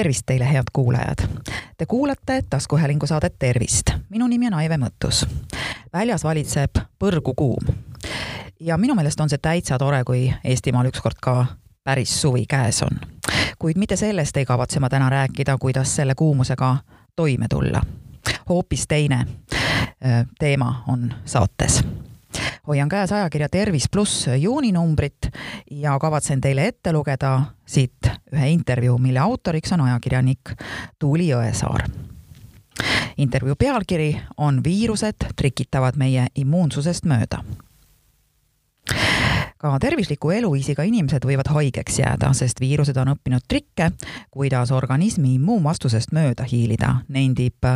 tervist teile, head kuulajad! Te kuulate taskuhäälingu saadet Tervist. minu nimi on Aive Mõttus. väljas valitseb põrgukuum. ja minu meelest on see täitsa tore, kui Eestimaal ükskord ka päris suvi käes on. kuid mitte sellest ei kavatse ma täna rääkida, kuidas selle kuumusega toime tulla. hoopis teine teema on saates hoian käes ajakirja Tervis pluss juuninumbrit ja kavatsen teile ette lugeda siit ühe intervjuu, mille autoriks on ajakirjanik Tuuli Jõesaar. intervjuu pealkiri on Viirused trikitavad meie immuunsusest mööda ka tervisliku eluviisiga inimesed võivad haigeks jääda, sest viirused on õppinud trikke, kuidas organismi immuunvastusest mööda hiilida, nendib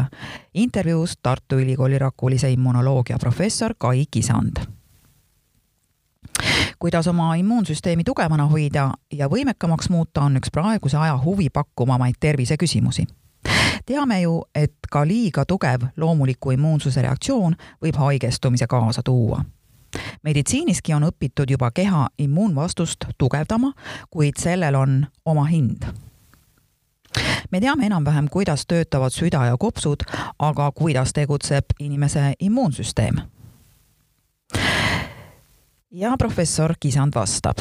intervjuus Tartu Ülikooli Rakulise immunoloogia professor Kai Kisand kuidas oma immuunsüsteemi tugevana hoida ja võimekamaks muuta, on üks praeguse aja huvipakkuvamaid terviseküsimusi. teame ju, et ka liiga tugev loomuliku immuunsuse reaktsioon võib haigestumise kaasa tuua meditsiiniski on õpitud juba keha immuunvastust tugevdama, kuid sellel on oma hind. me teame enam-vähem, kuidas töötavad süda ja kopsud, aga kuidas tegutseb inimese immuunsüsteem ja professor Kisand vastab.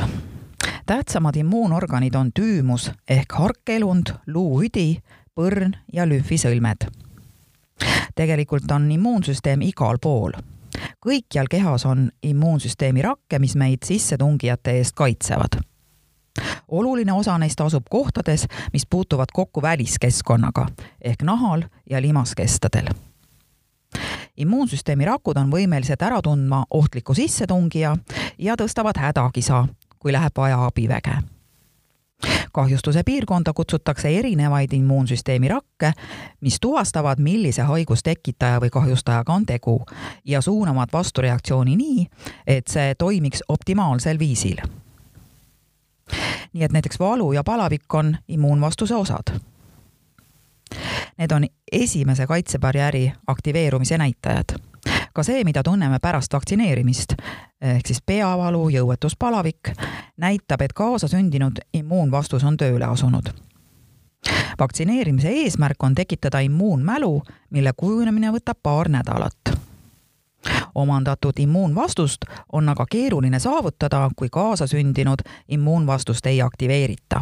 tähtsamad immuunorganid on tüümus ehk harkelund, luuüdi, põrn ja lümfisõlmed. tegelikult on immuunsüsteem igal pool. Kõikjal kehas on immuunsüsteemi rakke, mis meid sissetungijate eest kaitsevad oluline osa neist asub kohtades, mis puutuvad kokku väliskeskkonnaga ehk nahal ja limaskestadel immuunsüsteemi rakud on võimelised ära tundma ohtliku sissetungija ja tõstavad hädakisa, kui läheb vaja abiväge. Kahjustuse piirkonda kutsutakse erinevaid immuunsüsteemi rakke, mis tuvastavad, millise haigustekitaja või kahjustajaga on tegu ja suunavad vastureaktsiooni nii, et see toimiks optimaalsel viisil. nii et näiteks valu ja palavik on immuunvastuse osad Need on esimese kaitsebarjääri aktiveerumise näitajad. Ka see, mida tunneme pärast vaktsineerimist, ehk siis peavalu, jõuetus, palavik, näitab, et kaasasündinud immuunvastus on tööle asunud vaktsineerimise eesmärk on tekitada immuunmälu, mille kujunemine võtab paar nädalat. omandatud immuunvastust on aga keeruline saavutada, kui kaasasündinud immuunvastust ei aktiveerita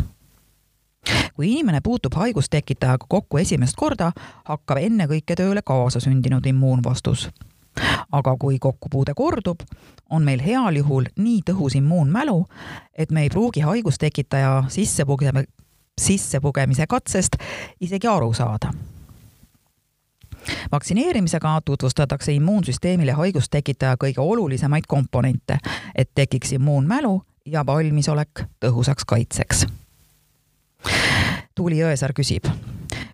kui inimene puutub haigustekitajaga kokku esimest korda, hakkab ennekõike tööle kaasasündinud immuunvastus. Aga kui kokkupuude kordub, on meil heal juhul nii tõhus immuunmälu, et me ei pruugi haigustekitaja sissepugeme, sissepugemise katsest isegi aru saada vaktsineerimisega tutvustatakse immuunsüsteemile haigustekitaja kõige olulisemaid komponente, et tekiks immuunmälu ja valmisolek tõhusaks kaitseks Tuuli Jõesaar küsib,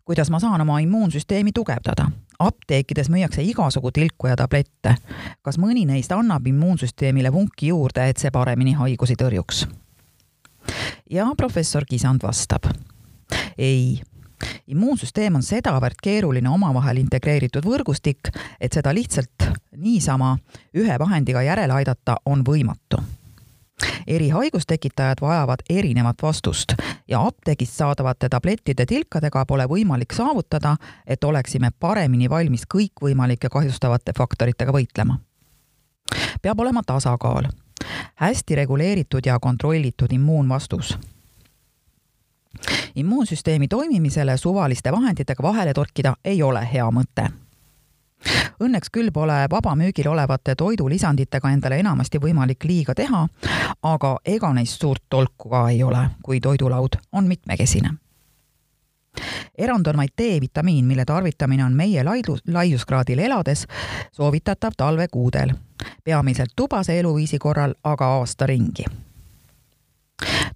kuidas ma saan oma immuunsüsteemi tugevdada? Apteekides müüakse igasugu tilku ja tablette. kas mõni neist annab immuunsüsteemile vunki juurde, et see paremini haigusi tõrjuks? ja professor Kisand vastab. ei, immuunsüsteem on sedavõrd keeruline omavahel integreeritud võrgustik, et seda lihtsalt niisama ühe vahendiga järele aidata on võimatu eri haigustekitajad vajavad erinevat vastust ja apteegist saadavate tablettide tilkadega pole võimalik saavutada, et oleksime paremini valmis kõikvõimalike kahjustavate faktoritega võitlema. peab olema tasakaal, hästi reguleeritud ja kontrollitud immuunvastus. Immuunsüsteemi toimimisele suvaliste vahenditega vahele torkida ei ole hea mõte Õnneks küll pole vabamüügil olevate toidulisanditega endale enamasti võimalik liiga teha, aga ega neist suurt tolku ka ei ole, kui toidulaud on mitmekesine. erand on vaid D-vitamiin, mille tarvitamine on meie laidu-, laiuskraadil elades soovitatav talvekuudel, peamiselt tubase eluviisi korral aga aasta ringi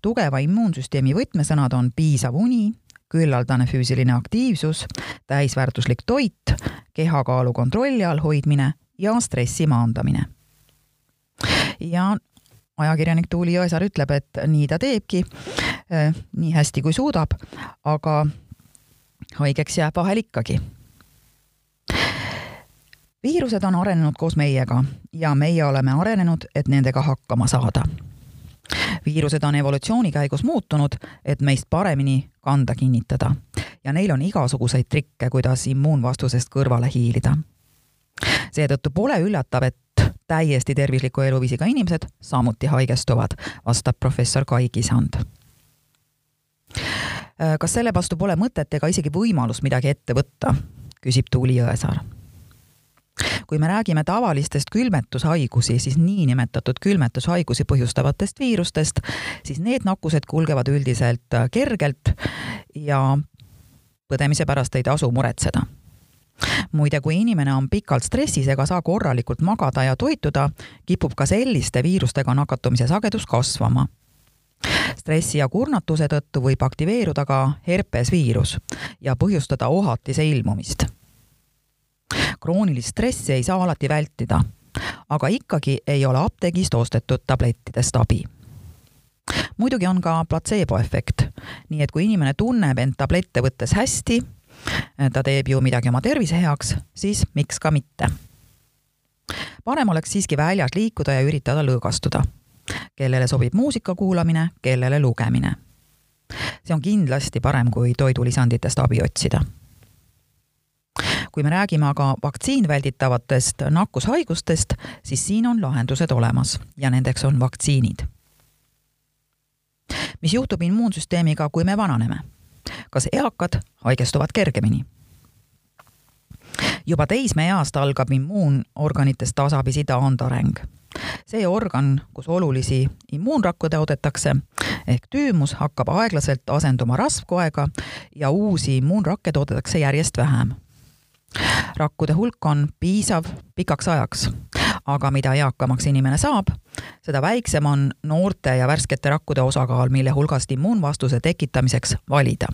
tugeva immuunsüsteemi võtmesõnad on piisav uni, küllaldane füüsiline aktiivsus, täisväärtuslik toit, kehakaalu kontrolli all hoidmine ja stressi maandamine. ja ajakirjanik Tuuli Jõesaar ütleb, et nii ta teebki, eh, nii hästi kui suudab, aga haigeks jääb vahel ikkagi. viirused on arenenud koos meiega ja meie oleme arenenud, et nendega hakkama saada viirused on evolutsiooni käigus muutunud, et meist paremini kanda kinnitada. ja neil on igasuguseid trikke, kuidas immuunvastusest kõrvale hiilida. seetõttu pole üllatav, et täiesti tervisliku eluviisiga inimesed samuti haigestuvad, vastab professor Kai Kisand. kas selle vastu pole mõtet ega isegi võimalust midagi ette võtta, küsib Tuuli Jõesaar kui me räägime tavalistest külmetushaigusi, siis niinimetatud külmetushaigusi põhjustavatest viirustest, siis need nakkused kulgevad üldiselt kergelt ja põdemise pärast ei tasu muretseda muide, kui inimene on pikalt stressis ega saa korralikult magada ja toituda, kipub ka selliste viirustega nakatumise sagedus kasvama. stressi ja kurnatuse tõttu võib aktiveeruda ka herpesviirus ja põhjustada ohatise ilmumist. Kroonilist stressi ei saa alati vältida, aga ikkagi ei ole apteegist ostetud tablettidest abi muidugi on ka platseeboefekt, nii et kui inimene tunneb end tablette võttes hästi, ta teeb ju midagi oma tervise heaks, siis miks ka mitte. parem oleks siiski väljas liikuda ja üritada lõõgastuda. kellele sobib muusika kuulamine, kellele lugemine. see on kindlasti parem, kui toidulisanditest abi otsida kui me räägime aga vaktsiinvälditavatest nakkushaigustest, siis siin on lahendused olemas ja nendeks on vaktsiinid. mis juhtub immuunsüsteemiga, kui me vananeme? kas eakad haigestuvad kergemini? juba teismeeast algab immuunorganites tasapisi taandareng. see organ, kus olulisi immuunrakku toodetakse, ehk tüümus hakkab aeglaselt asenduma rasvkoega ja uusi immuunrakke toodetakse järjest vähem rakkude hulk on piisav pikaks ajaks, aga mida eakamaks inimene saab, seda väiksem on noorte ja värskete rakkude osakaal, mille hulgast immuunvastuse tekitamiseks valida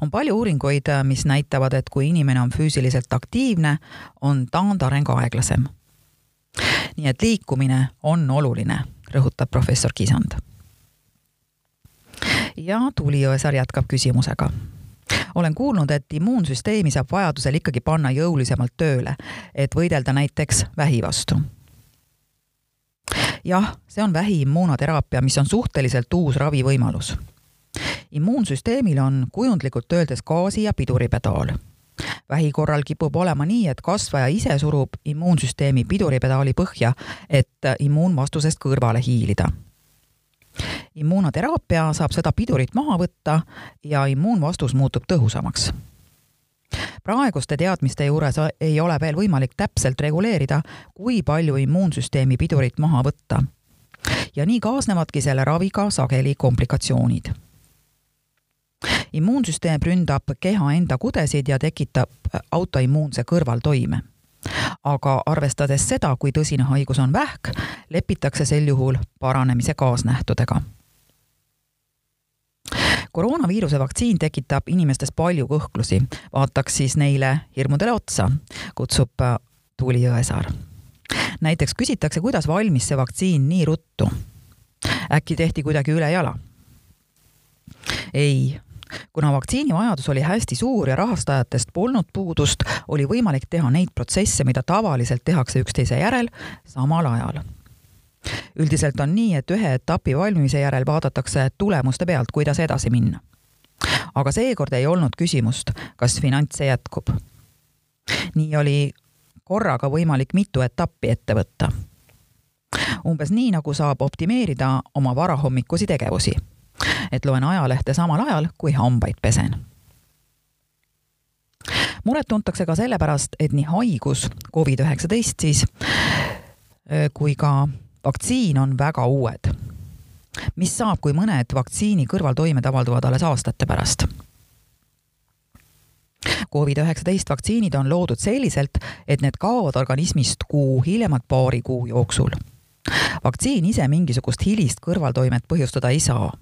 on palju uuringuid, mis näitavad, et kui inimene on füüsiliselt aktiivne, on taandareng aeglasem. nii et liikumine on oluline, rõhutab professor Kisand. ja Tuuli Jõesaar jätkab küsimusega olen kuulnud, et immuunsüsteemi saab vajadusel ikkagi panna jõulisemalt tööle, et võidelda näiteks vähi vastu. jah, see on vähiimmuunoteraapia, mis on suhteliselt uus ravivõimalus. immuunsüsteemil on kujundlikult öeldes gaasi- ja piduripedaal vähi korral kipub olema nii, et kasvaja ise surub immuunsüsteemi piduripedaali põhja, et immuunvastusest kõrvale hiilida immuunoteraapia saab seda pidurit maha võtta ja immuunvastus muutub tõhusamaks praeguste teadmiste juures ei ole veel võimalik täpselt reguleerida, kui palju immuunsüsteemi pidurit maha võtta. ja nii kaasnevadki selle raviga sageli komplikatsioonid. immuunsüsteem ründab keha enda kudesid ja tekitab autoimmuunse kõrvaltoime aga arvestades seda, kui tõsine haigus on vähk, lepitakse sel juhul paranemise kaasnähtudega. Koroonaviiruse vaktsiin tekitab inimestes palju kõhklusi, vaataks siis neile hirmudele otsa, kutsub äh, Tuuli Jõesaar. näiteks küsitakse, kuidas valmis see vaktsiin nii ruttu. äkki tehti kuidagi ülejala? ei kuna vaktsiini vajadus oli hästi suur ja rahastajatest polnud puudust, oli võimalik teha neid protsesse, mida tavaliselt tehakse üksteise järel samal ajal üldiselt on nii, et ühe etapi valmimise järel vaadatakse tulemuste pealt, kuidas edasi minna. aga seekord ei olnud küsimust, kas finantse jätkub. nii oli korraga võimalik mitu etappi ette võtta. umbes nii, nagu saab optimeerida oma varahommikusi tegevusi et loen ajalehte samal ajal, kui hambaid pesen. muret tuntakse ka sellepärast, et nii haigus, Covid-19 siis, kui ka vaktsiin on väga uued. mis saab, kui mõned vaktsiini kõrvaltoimed avalduvad alles aastate pärast? Covid-19 vaktsiinid on loodud selliselt, et need kaovad organismist kuu, hiljemalt paari kuu jooksul. vaktsiin ise mingisugust hilist kõrvaltoimet põhjustada ei saa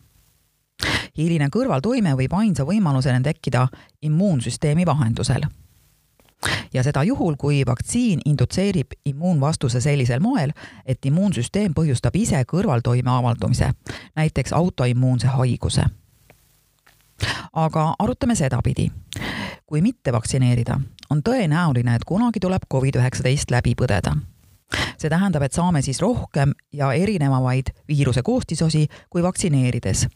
hiline kõrvaltoime võib ainsa võimalusena tekkida immuunsüsteemi vahendusel. Ja seda juhul, kui vaktsiin indutseerib immuunvastuse sellisel moel, et immuunsüsteem põhjustab ise kõrvaltoime avaldumise, näiteks autoimmuunse haiguse. aga arutame sedapidi. kui mitte vaktsineerida, on tõenäoline, et kunagi tuleb Covid-19 läbi põdeda see tähendab, et saame siis rohkem ja erinevamaid viiruse koostisosi kui vaktsineerides,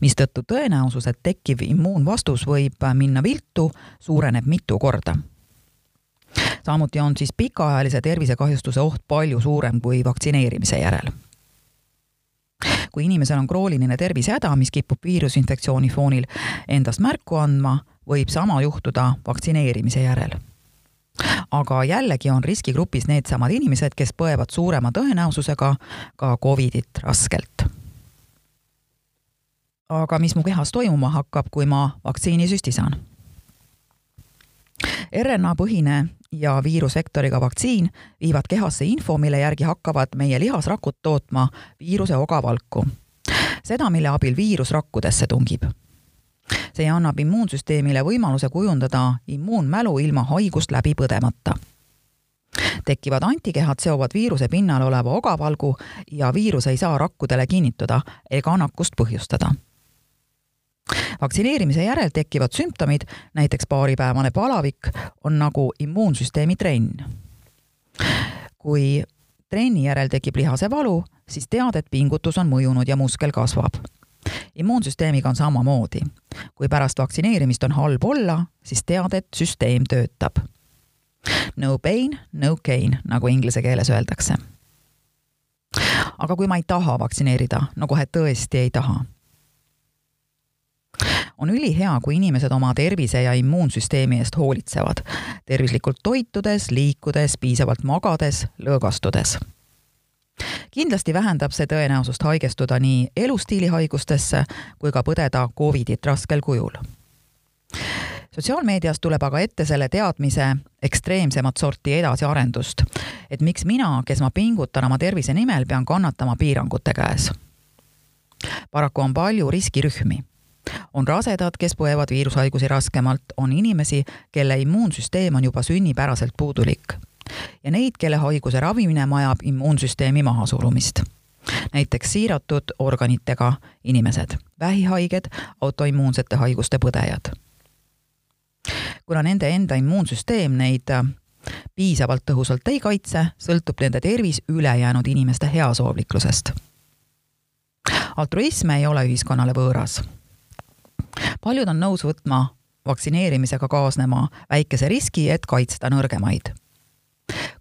mistõttu tõenäosus, et tekkiv immuunvastus võib minna viltu, suureneb mitu korda. Samuti on siis pikaajalise tervisekahjustuse oht palju suurem kui vaktsineerimise järel kui inimesel on krooniline tervisehäda, mis kipub viirusinfektsiooni foonil endast märku andma, võib sama juhtuda vaktsineerimise järel aga jällegi on riskigrupis needsamad inimesed, kes põevad suurema tõenäosusega ka Covidit raskelt. aga mis mu kehas toimuma hakkab, kui ma vaktsiinisüsti saan? RNA põhine ja viirusvektoriga vaktsiin viivad kehasse info, mille järgi hakkavad meie lihasrakud tootma viiruse ogavalku. seda, mille abil viirus rakkudesse tungib see annab immuunsüsteemile võimaluse kujundada immuunmälu ilma haigust läbi põdemata. tekkivad antikehad seovad viiruse pinnal oleva ogavalgu ja viirus ei saa rakkudele kinnituda ega nakkust põhjustada vaktsineerimise järel tekkivad sümptomid, näiteks paaripäevane palavik, on nagu immuunsüsteemi trenn. kui trenni järel tekib lihase valu, siis tead, et pingutus on mõjunud ja muskel kasvab immuunsüsteemiga on samamoodi. kui pärast vaktsineerimist on halb olla, siis tead, et süsteem töötab. No pain, no gain, nagu inglise keeles öeldakse. aga kui ma ei taha vaktsineerida, no kohe tõesti ei taha on ülihea, kui inimesed oma tervise ja immuunsüsteemi eest hoolitsevad, tervislikult toitudes, liikudes, piisavalt magades, lõõgastudes kindlasti vähendab see tõenäosust haigestuda nii elustiilihaigustesse kui ka põdeda Covidit raskel kujul. sotsiaalmeedias tuleb aga ette selle teadmise ekstreemsemat sorti edasiarendust, et miks mina, kes ma pingutan oma tervise nimel, pean kannatama piirangute käes. paraku on palju riskirühmi on rasedad, kes põevad viirushaigusi raskemalt, on inimesi, kelle immuunsüsteem on juba sünnipäraselt puudulik ja neid, kelle haiguse ravimine vajab immuunsüsteemi mahasurumist. näiteks siiratud organitega inimesed, vähihaiged, autoimmuunsete haiguste põdejad. kuna nende enda immuunsüsteem neid äh, piisavalt tõhusalt ei kaitse, sõltub nende tervis ülejäänud inimeste heasoovlikkusest. altruism ei ole ühiskonnale võõras. Paljud on nõus võtma vaktsineerimisega kaasnema väikese riski, et kaitsta nõrgemaid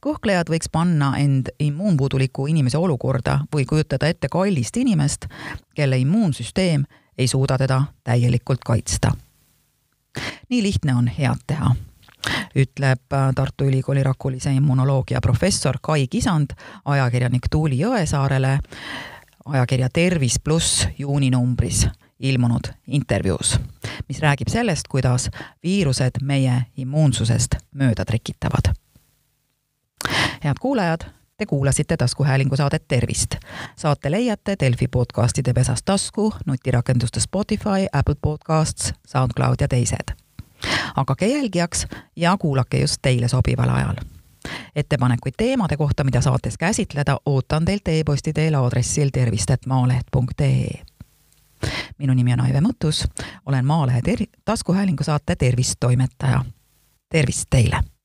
kõhklejad võiks panna end immuunpuuduliku inimese olukorda või kujutada ette kallist inimest, kelle immuunsüsteem ei suuda teda täielikult kaitsta. nii lihtne on head teha, ütleb Tartu Ülikooli rakulise immunoloogia professor Kai Kisand ajakirjanik Tuuli Jõesaarele ajakirja Tervis pluss juuninumbris ilmunud intervjuus, mis räägib sellest, kuidas viirused meie immuunsusest mööda trikitavad head kuulajad, te kuulasite taskuhäälingu saadet Tervist. saate leiate Delfi podcastide pesast tasku, nutirakenduste Spotify, Apple Podcasts, SoundCloud ja teised. hakake jälgijaks ja kuulake just teile sobival ajal. ettepanekuid teemade kohta, mida saates käsitleda, ootan teilt e-posti teel aadressil tervist.maaleht.ee minu nimi on Aive Mõttus, olen Maalehe ter-, taskuhäälingu saate Tervist toimetaja. tervist teile!